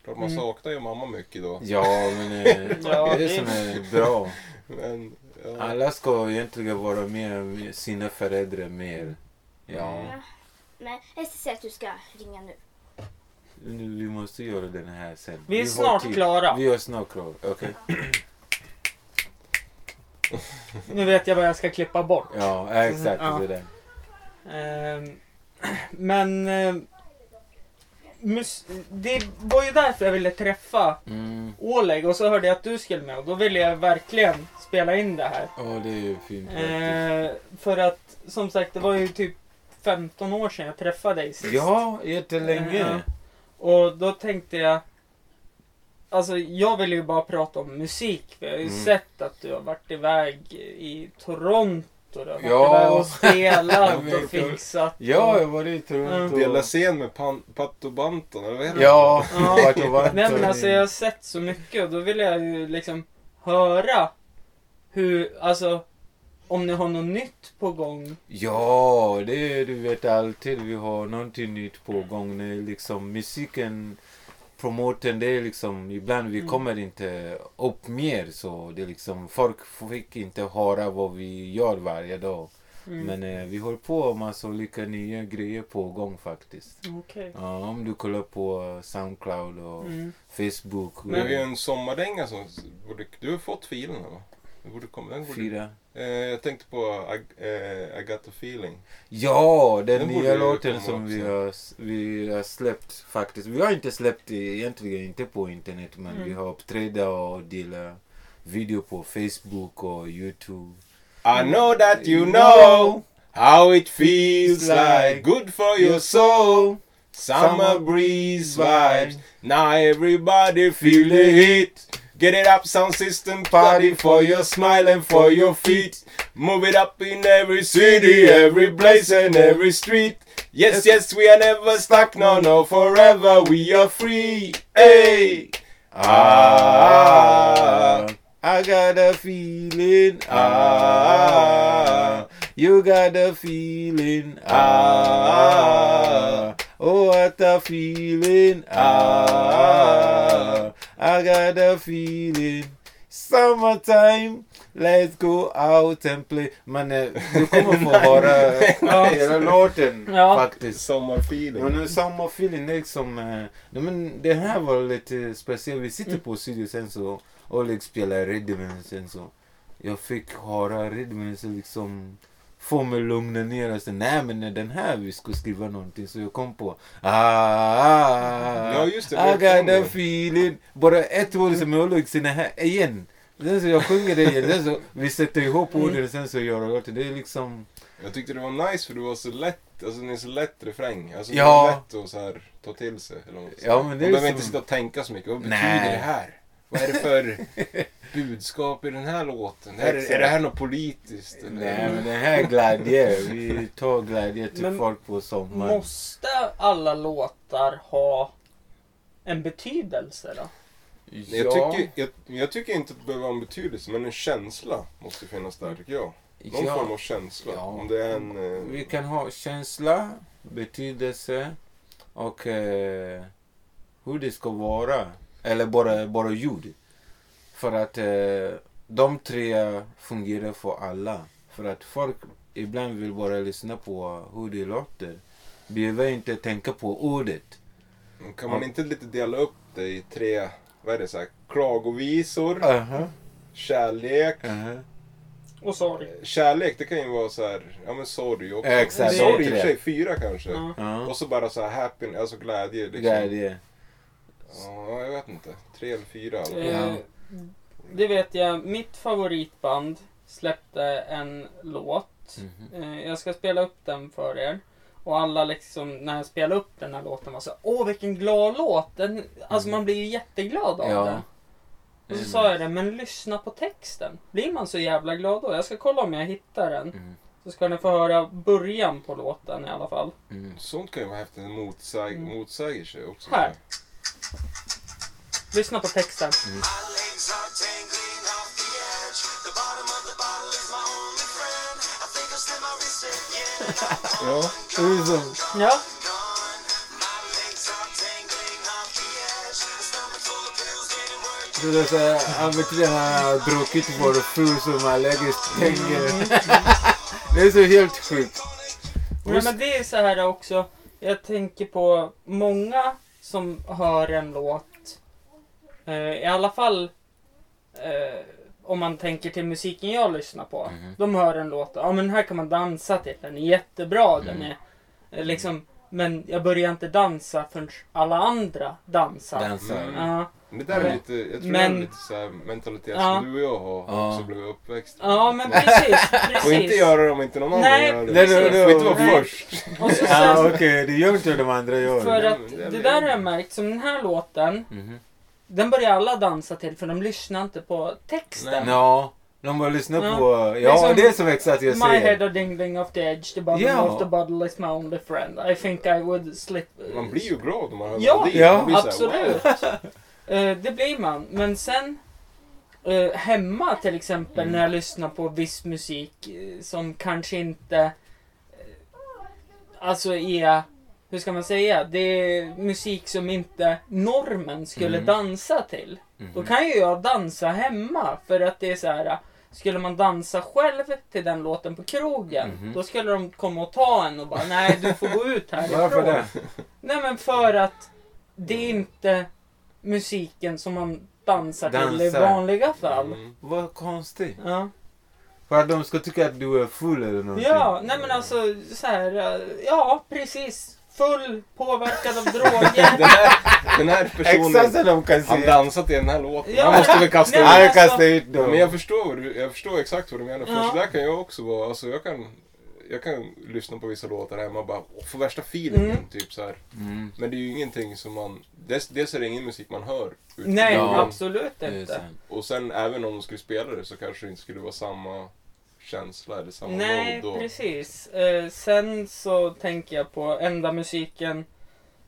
Klart man Mm. saknar ju mamma mycket då. Ja, men eh, Ja, det är det- som är bra. Men, ja. Alla ska egentligen vara med sina föräldrar mer. Ja. Men Ester säger att du ska ringa nu. nu, vi måste göra den här sen. Vi är har snart tid. klara. Vi är snart klara, okej? Nu vet jag vad jag ska klippa bort. Ja, exakt. Ja. Det där. Ehm, men eh, mus- det var ju därför jag ville träffa Mm. Oleg och så hörde jag att du skulle med och då ville jag verkligen spela in det här. Ja, det är ju fint. Eh, för att som sagt det var ju typ 15 år sedan jag träffade dig sist. Ja, jättelänge. Ja. Och då tänkte jag Alltså jag vill ju bara prata om musik. För jag har ju Mm. sett att du har varit iväg i Toronto. Har varit Ja. iväg och spelat och fixat. Ja, jag var i Toronto. Dela scen med Pan, Patto Banton, eller vad heter Ja, Ja. och vart. Nej men alltså jag har sett så mycket och då vill jag ju liksom höra hur, alltså om ni har något nytt på gång. Ja, det är, du vet alltid vi har någonting nytt på gång. När liksom musiken, promoten, det är liksom ibland vi Mm. kommer inte upp mer så det är liksom folk fick inte höra vad vi gör varje dag. Mm. Men eh, vi håller på med massa olika nya grejer på gång faktiskt. Okej. Ja, om du kollar på Soundcloud och Mm. Facebook. Det är ju en sommardänga som... Du har fått filen va? Borde komma, den borde, Fyra. eh, jag tänkte på I, eh, I got a feeling. Ja, den, Den nya låten som vi har, vi har släppt faktiskt. Vi har inte släppt det egentligen inte på internet men Mm. vi har uppträda och delat video på Facebook och Youtube. I know that you know how it feels like good for your soul. Summer breeze vibes. Now everybody feel the heat. Get it up sound system party for your smile and for your feet. Move it up in every city, every place and every street. Yes, yes, we are never stuck, no, no, forever we are free. Hey! Ah, I got a feeling. Ah, you got a feeling. Ah, oh what a feeling. Ah, I got a feeling. Summertime. Let's go out and play. Men eh, du kommer få höra Ja. hela låten Ja. faktiskt. Sommarfeeling. Men samma feeling är liksom... Eh, men det här var lite speciellt. Vi sitter på studio sen så Oleg spelar rhythmen sen så jag fick höra rhythmen så liksom få mig lugna ner och säga nej men den här vi ska skriva någonting så jag kom på ah, Ja, just det, I det got det. feeling bara ett ord som Oleg säger här igen sen så jag sjunger det igen sen så vi sätter ihop Mm. orden sen så gör jag det är liksom Jag tyckte det var nice för du var så lätt, alltså ni är så lätt refräng. Alltså Ja. det är lätt att så här, ta till sig. Eller säger. Ja, men det Man behöver som- inte sitta och tänka så mycket. Vad Nej. betyder det här? Vad är det för budskap i den här låten? Är, det- är det här något politiskt? Eller? Nej men den här glädje, vi tar glädje till Men folk på sommaren. Måste alla låtar ha en betydelse då? Jag, tycker, jag, jag tycker inte att det behöver vara en betydelse, men en känsla måste finnas där tycker jag. Någon ja, form av känsla. Ja. Om det är en... Eh, Vi kan ha känsla, betydelse och eh, hur det ska vara. Eller bara, bara ljud. För att eh, de tre fungerar för alla. För att folk ibland vill bara lyssna på hur det låter. Behöver inte tänka på ordet. kan man inte lite dela upp det i tre, vad är det så här, klagovisor, Uh-huh. kärlek Uh-huh. Och sorg. Kärlek, det kan ju vara så här, ja men sorg också. Exakt, Sorg i och för sig, fyra kanske. Ja. Ja. Och så bara så här happy, alltså glädje liksom. Glädje. Ja, jag vet inte. Tre eller fyra. alltså. Eh. Det vet jag, mitt favoritband släppte en låt. Mhm. Eh, Jag ska spela upp den för er. Och alla liksom, när jag spelade upp den här låten var så Åh vilken glad låt! Den, alltså man blir ju jätteglad av Ja. den. Och så sa jag det, men lyssna på texten. Blir man så jävla glad då? Jag ska kolla om jag hittar den. Mm. Så ska ni få höra början på låten i alla fall. Mm. Sånt kan ju vara häftigt, en motsäg, Mm. motsägelse också. Här. Lyssna på texten. Mm. Wrist again. Ja. Det är Ja. Så det är såhär, han han har druckit vår fru som allergisk pengar. Det är så helt sjukt. Nej, men det är så här också. Jag tänker på många som hör en låt. Eh, I alla fall eh, om man tänker till musiken jag lyssnar på. Mhm. De hör en låt. Ja men här kan man dansa till. Den är jättebra. Den Mm. är eh, liksom. Men jag börjar inte dansa förrän alla andra dansar. Dansar. Mm. Ja. Men det där är lite, jag tror men- det är lite så här mentalitet Ja. som du och jag har Ja. också blivit uppväxt ja men precis. precis. Och inte göra det om inte någon annan Nej, gör det. Nej, nej, Du nej. får inte vara Nej. först. Och så okej, det gör inte de andra gör. för Ja, att det det där har jag märkt. Som den här låten. Mhm. Den börjar alla dansa till för de lyssnar inte på texten. Ja, de bara lyssnar Ja. på... Ja, Liksom, det är som exakt jag My säger. head are dingling off the edge, the bottom Ja. of the bottle is my only friend. I think I would slip... Man blir ju glad om man hör Ja, melodin. ja, här, Absolut. wow. Eh, det blir man. Men sen eh, hemma till exempel Mm. när jag lyssnar på viss musik eh, som kanske inte alltså är hur ska man säga? Det är musik som inte normen skulle Mm. dansa till. Då Mhm. kan ju jag dansa hemma för att det är så här. Skulle man dansa själv till den låten på krogen, Mhm. då skulle de komma och ta en och bara nej du får gå ut härifrån. Varför det? Nej men för att det är inte musiken som man dansar, till i Dansar. vanliga fall. Mm. Vad konstigt. Ja. För att de ska tycka att du är full eller någonting. ja, nej men alltså så här, ja precis. Full, påverkad av droger. Den här, den här personen, de kan han säga. dansar till den här låten. Ja, Han måste väl kasta nej, ut men Han alltså- ut Ja, dem. men jag förstår, jag förstår exakt vad du menar. För Ja. så där kan jag också vara. Alltså jag kan, jag kan lyssna på vissa låtar hemma och bara få värsta feelingen. Mm. Typ så här. Mm. Men det är ju ingenting som man... Dels, dels är det ingen musik man hör. nej, Ja. absolut inte. Och sen även om de skulle spela det så kanske det inte skulle vara samma känsla eller samma Nej, mode. precis. Eh, sen så tänker jag på enda musiken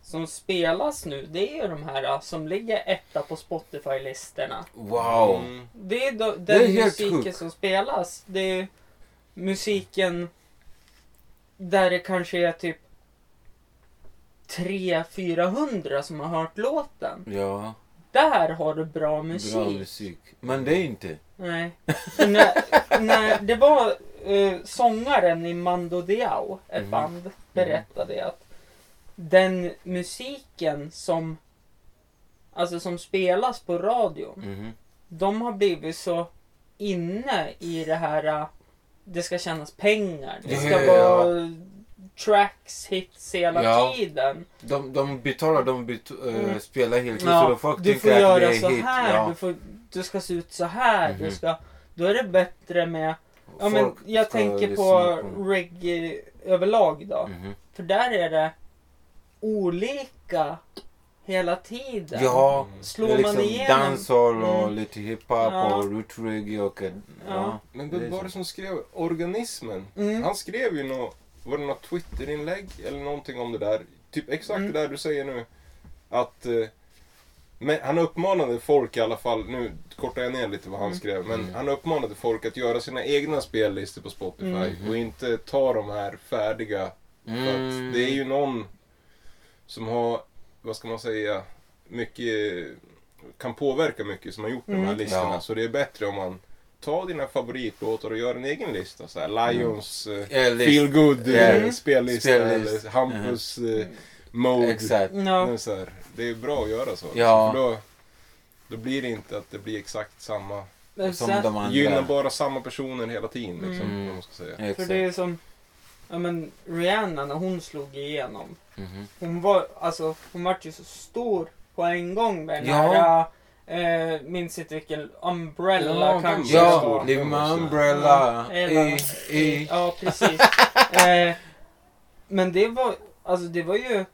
som spelas nu. Det är ju de här eh, som ligger etta på Spotify-listorna. Wow. Mm. Det är då, Det är den musiken som spelas. Det är musiken där det kanske är typ 300-400 som har hört låten. Ja, Där har du bra musik. bra musik. Men det är inte. Nej. När, när det var eh, sångaren i Mando Diao, ett Mhm. band, berättade att den musiken som alltså som spelas på radion, Mhm. de har blivit så inne i det här äh, det ska tjänas pengar. Det ska vara tracks, hits hela Ja. tiden. De, de betalar, de bet, äh, Mm. spelar hela tiden så Ja, folk du får att det göra så hit. här, Ja. du, får, du ska se ut så här. Du Mhm. ska, då är det bättre med Ja, men jag tänker lyssna på reggae överlag då. Mhm. För där är det olika hela tiden. Ja, Slår det är man liksom igenom... dancehall och Mm. lite hiphop Ja. och root reggae och... Ja. Ja. Men Det vem var så. det som skrev organismen? Mm. Han skrev ju något, var det något Twitterinlägg eller någonting om det där? Typ exakt Mm. det där du säger nu. Att eh, men han uppmanade folk i alla fall, nu kortar jag ner lite vad han Mm. skrev, men Mm. han uppmanade folk att göra sina egna spellistor på Spotify Mm. och inte ta de här färdiga. För Mm. att det är ju någon som har, vad ska man säga, mycket, kan påverka mycket som har gjort de här Mm. listorna. Ja. Så det är bättre om man tar dina favoritlåtar och gör en egen lista. Så här, Lions, eh, Ja, list. Feel Good Mm. eh, spellista Spellist. eller Hampus eh, Mode. Exakt. Men så här, det är bra att göra så. Ja. För då, då blir det inte att det blir exakt samma Men som de andra. Gynnar bara samma personer hela tiden liksom. Mm. Man ska säga. för Exakt. det är som, ja men Rihanna när hon slog igenom. Mhm. Hon var, alltså hon vart ju så stor på en gång med den Ja. här, eh, minns inte vilken, Umbrella Ja, kanske. Ja. Live måste- Umbrella. Eva. I, i. Ja, precis. eh, men det var, alltså det var ju...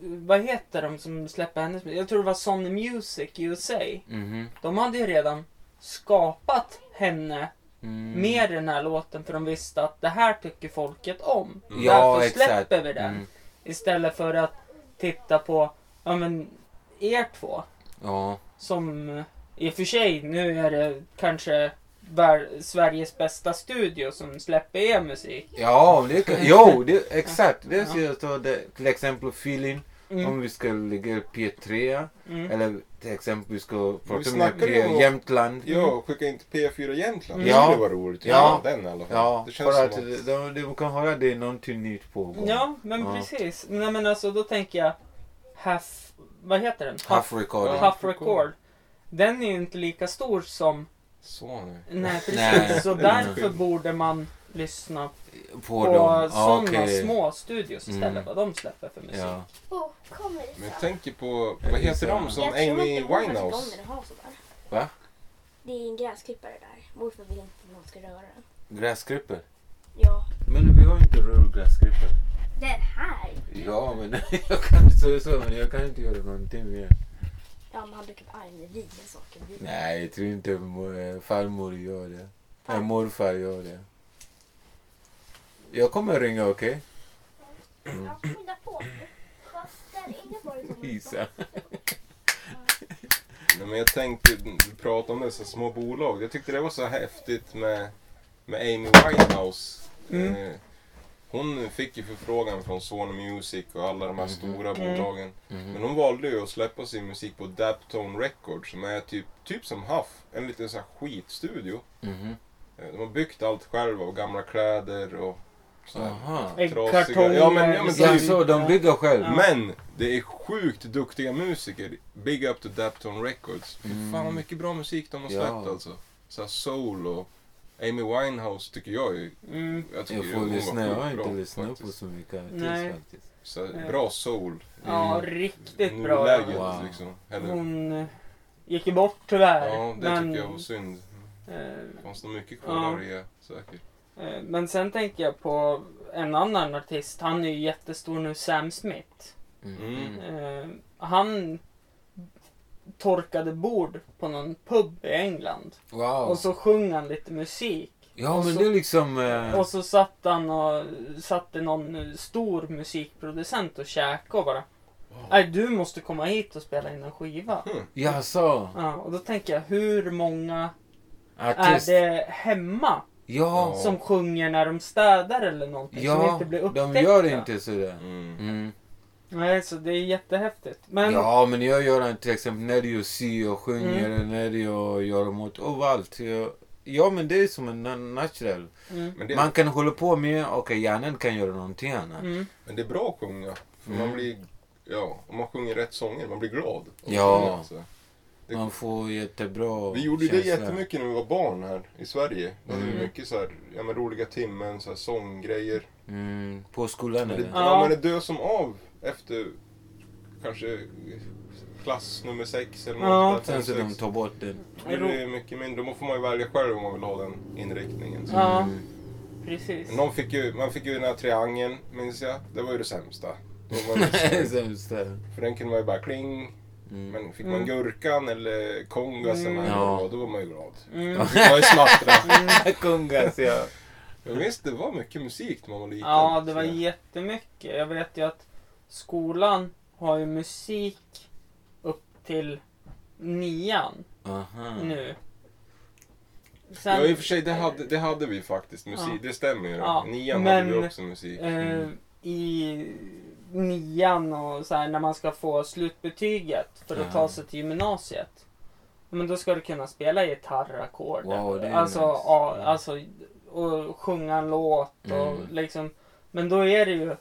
Vad heter de som släpper hennes musik? Jag tror det var Sony Music USA. Mhm. De hade ju redan skapat henne Mm. med den här låten för de visste att det här tycker folket om. Ja, Därför exakt. släpper vi den. Mm. Istället för att titta på, ja men, er två. Ja. Som eh, i och för sig, nu är det kanske Sveriges bästa studio som släpper er musik. Ja, det kan, jo, det, exakt. Det ser jag så. Det, till exempel feeling. Mm. Om vi ska ligga P3. Mm. Eller till exempel vi ska prata med snackade ju P, om- Jämtland. Ja, skicka in till P4 Jämtland. Det Ja. skulle vara roligt. Ja. Ja. Den i alla fall. Ja, det känns för att att... de, de kan höra det är någonting nytt på gång. Ja, men Ja. precis. Nej men alltså då tänker jag Half, vad heter den? Half record. Huff Record. Den är ju inte lika stor som, Så nu. nej precis. Nej. Så därför borde man lyssna På, på, dem. Ja, sådana okej. små studios istället. Mm. Vad de släpper för musik. Ja. Oh, Men jag tänker på, vad heter de som Amy Winehouse? Va? Det är en gräsklippare där. Morfar vill inte att någon ska röra den. Gräsklippare. Ja. Men vi har inte rullgräsklippare. Den här! Ja, men jag kan inte säga så, men jag kan inte göra någonting mer. Ja, men han brukar vara arg när vi gör saker. Vi- Nej, jag tror inte mo- farmor gör det. Nej, morfar gör det. Jag kommer ringa, okej? Ja, skynda på. Fast där inne var det som en Isa. Nej, men jag tänkte du pratade om dessa små bolag. Jag tyckte det var så häftigt med, med Amy Winehouse. Mm. Eh, hon fick ju förfrågan från Sony Music och alla de här Mhm. stora Mm. bolagen. Mhm. Men hon valde ju att släppa sin musik på Daptone Records som är typ, typ som Huff. En liten sån här skitstudio. Eh, De har byggt allt själva och gamla kläder och så här. Aha. Äggkartonger. Ja, men- ja, men. Ja, så de bygger själv? Ja. Men det är sjukt duktiga musiker. Big up to Daptone Records. Mm. Fan vad mycket bra musik de har Ja. släppt alltså. Så här soul och Amy Winehouse tycker jag är... Mm. Jag, tycker Jag får lyssna, jag har inte lyssnat på så mycket Nej. artist faktiskt. Så här, bra soul. Ja, Mm. riktigt bra. Nuläget Wow. liksom. Eller, Hon eh, gick ju bort tyvärr. ja, det men, tycker jag var synd. eh, Det fanns nog mycket kvar Ja. där säkert. eh, men sen tänker jag på en annan artist. Han är ju jättestor nu, Sam Smith. Mm. Eh, han torkade bord på någon pub i England. Wow. Och så sjöng han lite musik. ja, och men så- det är liksom... eh, Och så satt han och satte någon stor musikproducent och käkade och bara Nej, du måste komma hit och spela in en skiva. Ja, så. Ja, och då tänker jag, hur många Artist. är det hemma Ja. som sjunger när de städar eller någonting? som Ja, inte blir de upptäckta? gör inte sådär. Mm. Mm. Nej, så det är jättehäftigt. Men, Ja, men jag gör till exempel när jag syr och sjunger, Mm. när jag gör mot överallt. Jag, ja, men det är som en na- natural. mm, det, Man kan hålla på med, okej, hjärnan kan göra någonting annat. mm, men det är bra att sjunga. För Mm. man blir... Ja, om man sjunger rätt sånger, man blir glad. Ja. sjunga, så. Det- Man får jättebra Vi gjorde det känsla. jättemycket när vi var barn här i Sverige. Hade vi Mm. mycket så här, ja, men roliga timmen, så här sånggrejer. Mm, på skolan det, eller? Ja. ja. men det dös som av efter kanske klass nummer sex eller något Ja. sånt där, Sen så de tar bort den. Då blir det mycket mindre. Då får man ju välja själv om man vill ha den inriktningen. Så. Ja. Mm. precis. Någon fick ju, man fick ju den här triangeln, minns jag. Det var ju det sämsta. Då var det Sämsta. för den kunde man ju bara kling. Mm. Men fick Mm. man gurkan eller kongasen, Mm. eller Ja. det var, då var man ju glad. Mm. Då fick man ju smattra. Kungas, ja. Jag visst, det var mycket musik när man var liten. Ja, det var jättemycket. Jag vet ju att skolan har ju musik upp till nian Aha. nu. Ja, Sen, i och för sig, det hade, det hade vi faktiskt. Musik, Ja. det stämmer ju. Ja, Nian men, hade vi också musik. eh, i nian och så här när man ska få slutbetyget för att Aha. ta sig till gymnasiet. Men då ska du kunna spela gitarrackord. Wow, alltså, nice. ja, Mm. alltså, och sjunga en låt och Mm. liksom. Men då är det ju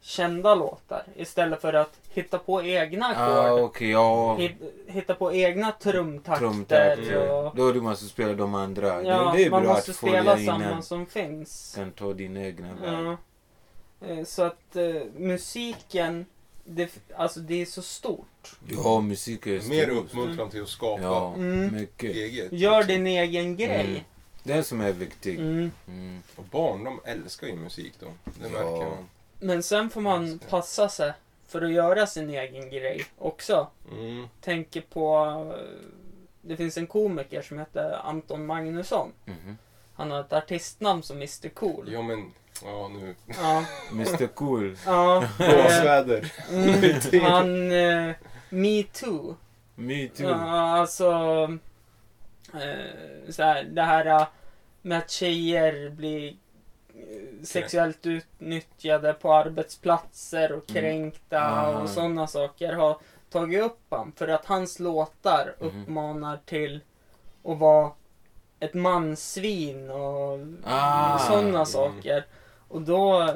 kända låtar istället för att hitta på egna Ah, ackord. okej, ja. Hit- Hitta på egna trumtakter. Trumtakter. Och, Då du måste spela de andra. ja, det, det är man bra måste att spela samma som finns. Kan ta dina egna. Ja. Eh, Så att eh, musiken, det, alltså det är så stort. Ja, musik är Mer stort. uppmuntran till att skapa Ja, Mm. mycket. eget. Gör liksom. din egen grej. Mm. Det som är viktigt. Mm. Mm. Och barn, de älskar ju musik då. Det Ja. märker man. Men sen får man passa sig för att göra sin egen grej också. Mm. Tänker på, det finns en komiker som heter Anton Magnusson. Mhm. Han har ett artistnamn som Mr Cool. Ja men, ja nu. Ja. Mr Cool. ja Blåsväder. mm, han, eh, Me Too. Me too. Ja, alltså, eh, så här, det här eh, med att tjejer blir sexuellt utnyttjade på arbetsplatser och Mm. kränkta Aha. och sådana saker har tagit upp han för att hans låtar Mhm. uppmanar till att vara ett mansvin och Ah. sådana Mm. saker. Och då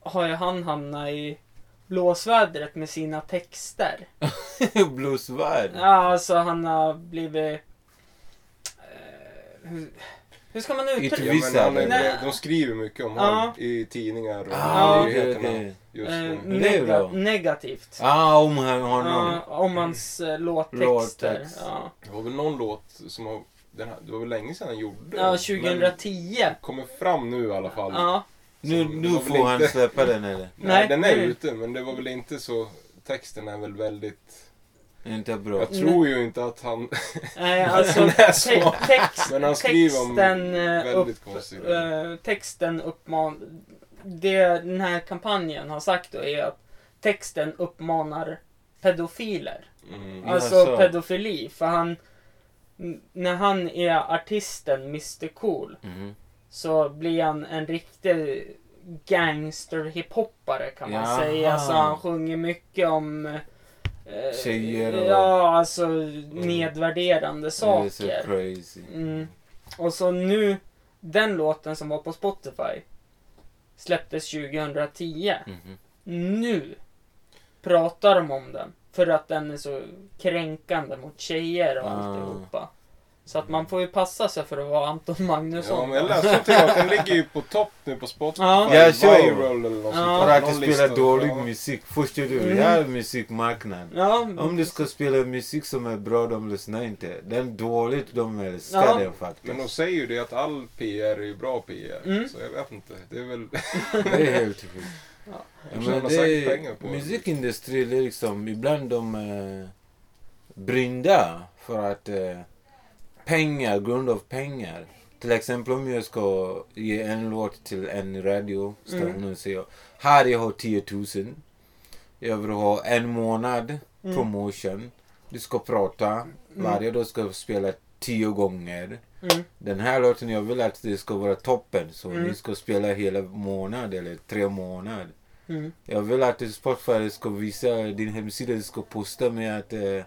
har ju han hamnat i blåsvädret med sina texter. Bluesvärld. Ja, alltså han har blivit... Eh, hur, hur ska man uttrycka Inte Ja, Vissa, men han är, de skriver mycket om honom i tidningar och Ah, nyheterna. är nega- bra. negativt? Ah, om han- honom. Ja, om hans eh, låttexter. Låttext. Ja. Det var väl någon låt som har, den här, det var väl länge sedan han gjorde ja, den, 2010. Men kommer fram nu i alla fall. Ja. Nu, nu får han inte- släppa den eller? Nej, Nej, den är nu. ute men det var väl inte så, texten är väl väldigt, Inte bra. jag tror ju inte att han, Nej, alltså Den är så. te- text, men han skriver om texten, eh, väldigt upp, konstiga grejer. eh, texten uppman... Det den här kampanjen har sagt då är att texten uppmanar pedofiler. Mm. Alltså Jaså. pedofili. För han... När han är artisten Mr Cool Mhm. så blir han en riktig gangster hiphoppare kan man Jaha. säga. Så han sjunger mycket om eh, Tjejer och- Ja, alltså nedvärderande Det är så saker. crazy. Mm. Och så nu, den låten som var på Spotify släpptes 2010. Mhm. Nu pratar de om den. För att den är så kränkande mot tjejer och Ah. alltihopa. Så att man får ju passa sig för att vara Anton Ja, Magnusson. men jag läste till att den ligger ju på topp nu på Spotify. Ja. Ja, så. Viral eller något Ja. För att Någon spela lista. dålig Ja. musik. Förstår du? Mm. Jag är musikmarknad. Ja, Om du ska spela musik som är bra, de lyssnar inte. Den dåligt, de älskar Ja. den Men faktiskt. de säger ju det att all PR är ju bra PR. Mm. Så jag vet inte. Det är väl... Det är helt sjukt. Ja. Ja, men det pengar på är, det. musikindustrin, är liksom, ibland de eh, brinner för att eh, pengar, grund av pengar. Till exempel om jag ska ge en låt till en radiostation Mm. och säga här jag har 10 000. Jag vill ha en månad Mm. promotion. Du ska prata. Varje dag ska jag spela tio gånger. Mm. Den här låten, jag vill att det ska vara toppen. Så Mm. ni ska spela hela månad eller tre månader. Mm. Jag vill att Spotify ska visa, din hemsida ska posta med att eh,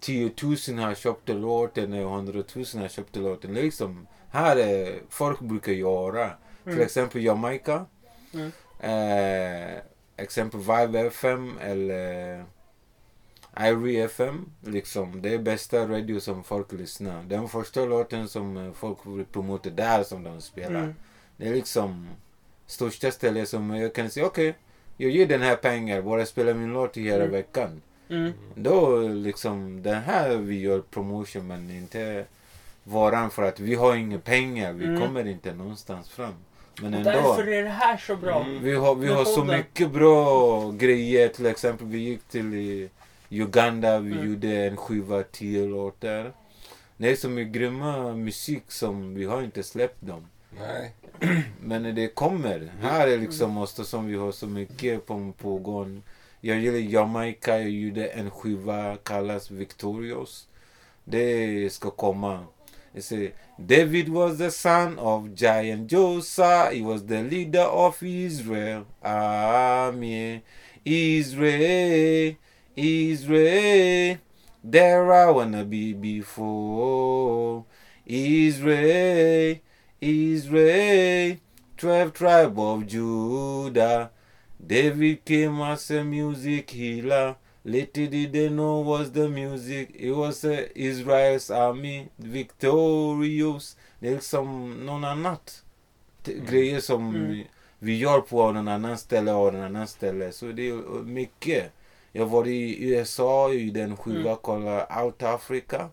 10 000 har köpt låten och 100 000 har köpt låten. Liksom, här är folk brukar göra. Till Mm. exempel Jamaica. Mm. Eh, exempel Vibe FM eller Irie FM. Liksom, det är bästa radio som folk lyssnar. Den första låten som eh, folk vill promota där som de spelar. Mm. Det är liksom största stället som jag kan säga okej, jag ger den här pengar, bara spela min låt i hela Mm. veckan. Mm. Då liksom, den här vi gör promotion men inte varan för att vi har inga pengar, vi Mm. kommer inte någonstans fram. Men ändå. därför är det här så bra. Mm. Vi har, vi har så mycket bra grejer. Till exempel vi gick till i Uganda. Vi Mm. gjorde en skiva, tio låtar. Det är så mycket grymma musik som vi har inte släppt dem. Nej. Men det kommer. Här är liksom måste som vi har så mycket på pågående. Jag gillar Jamaica. Jag gjorde en skiva kallas Victorious. Det ska komma. Jag säger, David was the son of giant Josiah. He was the leader of Israel. Amen. Israel, Israel. There I wanna be before. Israel, Israel. Twelve tribe of Judah. David came as a music healer. Little did they know was the music. It was uh, Israels army victorious. Det är liksom någon annat. T- Grejer som Mm. vi, gör på någon annan ställe och någon annan ställe. Så det är uh, mycket. Jag var i USA i den skiva Mm. kallad Out Africa.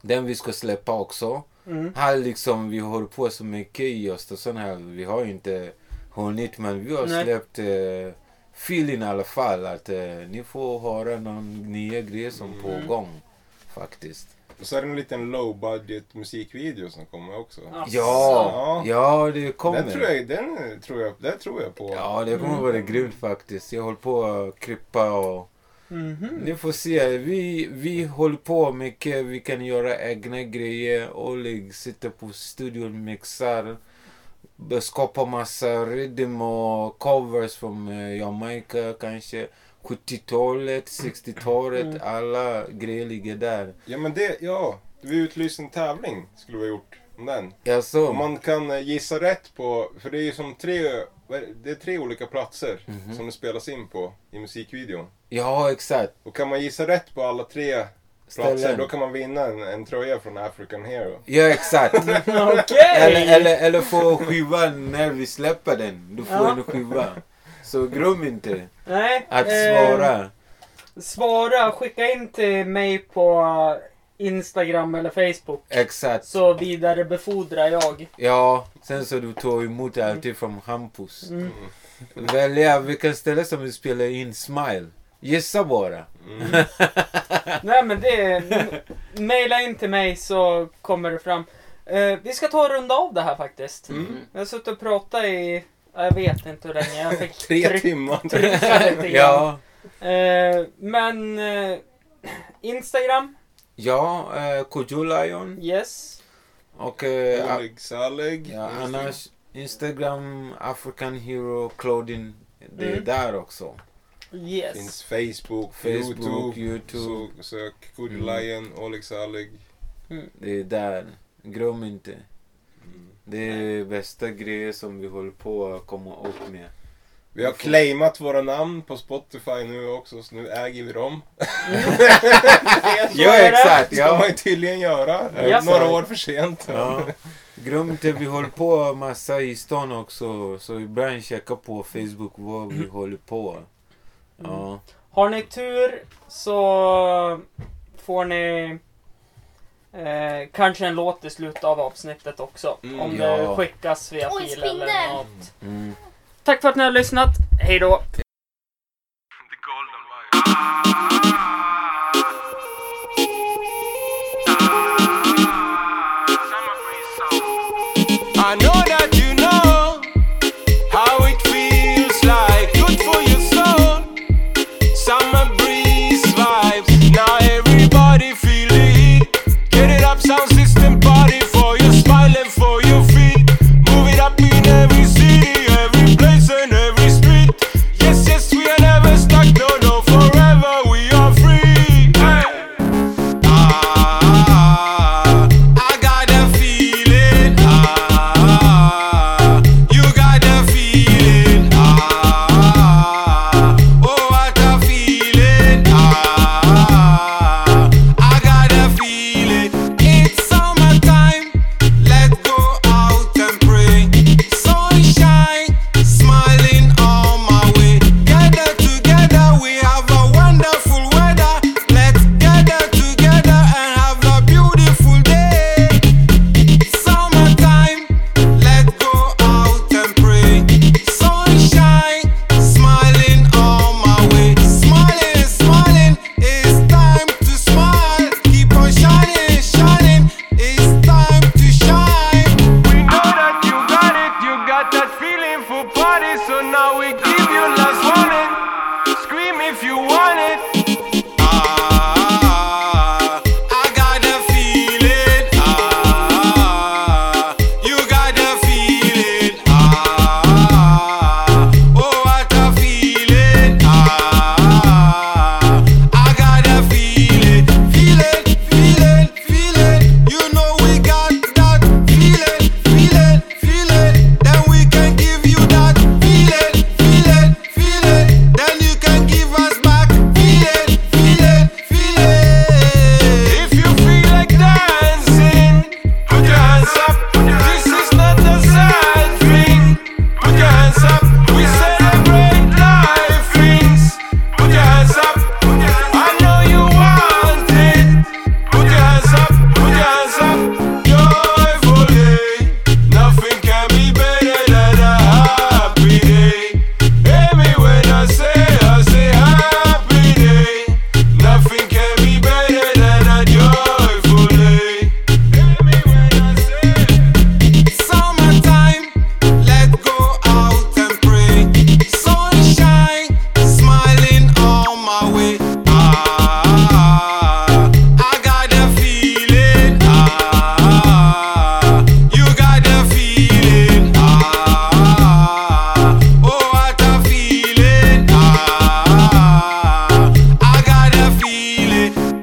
Den vi ska släppa också. Mm. Här liksom, vi håller på så mycket i Östersund här. Vi har inte hunnit, men vi har Nej. släppt eh, feeling i alla fall. Att eh, ni får höra någon nya grej som Mm. på gång. Faktiskt. Och så är det en liten low budget musikvideo som kommer också. Asså. Ja, ja det kommer. Den tror jag, den tror jag, det tror jag på. Ja, det kommer Mm. vara grymt faktiskt. Jag håller på att klippa och Mhm. Ni får se. Vi, vi håller på mycket. Vi kan göra egna grejer. Oleg sitter på studion, mixar. Skapar massa rhythm och covers från eh, Jamaica kanske. 70-talet, 60-talet. Mm. Alla grejer ligger där. Ja men det, ja. Vi utlyste en tävling skulle vi ha gjort om den. Alltså, Om man kan eh, gissa rätt på, för det är ju som tre, det? är tre olika platser Mhm. som det spelas in på i musikvideon. ja, exakt. Och kan man gissa rätt på alla tre platser då kan man vinna en, en tröja från African Hero. Ja, exakt. Okej! eller, eller, eller få skivan när vi släpper den. Du får Ja. en skiva. Så glöm inte Nej. att eh, svara. Svara, skicka in till mig på Instagram eller Facebook. Exakt. Så vidarebefordrar jag. Ja, sen så du tar emot alltid från Hampus. Mm. Välja vilken ställe som du spelar in Smile. Gissa bara. Mm. Nej men det är... Maila in till mig så kommer det fram. Eh, vi ska ta och runda av det här faktiskt. Mm. Jag har suttit och pratat i... Jag vet inte hur länge. Jag fick Tre tryck- timmar. trycka lite grann. Ja, Eh, men... Eh, Instagram, ja uh, Kojo Lion. yes. Och eh, Oleg Saleg. ja, annars Instagram, African Hero Clothing. Det är Mm. där också. Yes. Finns Facebook, Facebook, Youtube. Youtube. Så, sök Good Mm. Lion, Oleg Saleg. Det är där. Glöm inte. Mm. Det är bästa grejer som vi håller på att komma upp med. Vi har claimat våra namn på Spotify nu också, så nu äger vi dem. Är det. Det ska man ju tydligen göra. Ja. Några år för sent. Ja. Glöm inte, vi håller på massa i stan också. Så ibland checka på Facebook vad vi håller på. Ja. Har ni tur så får ni eh, kanske en låt i slutet av avsnittet också. Mm, om ja. det skickas via Oj, fil eller något. Mm. Tack för att ni har lyssnat. Hej då!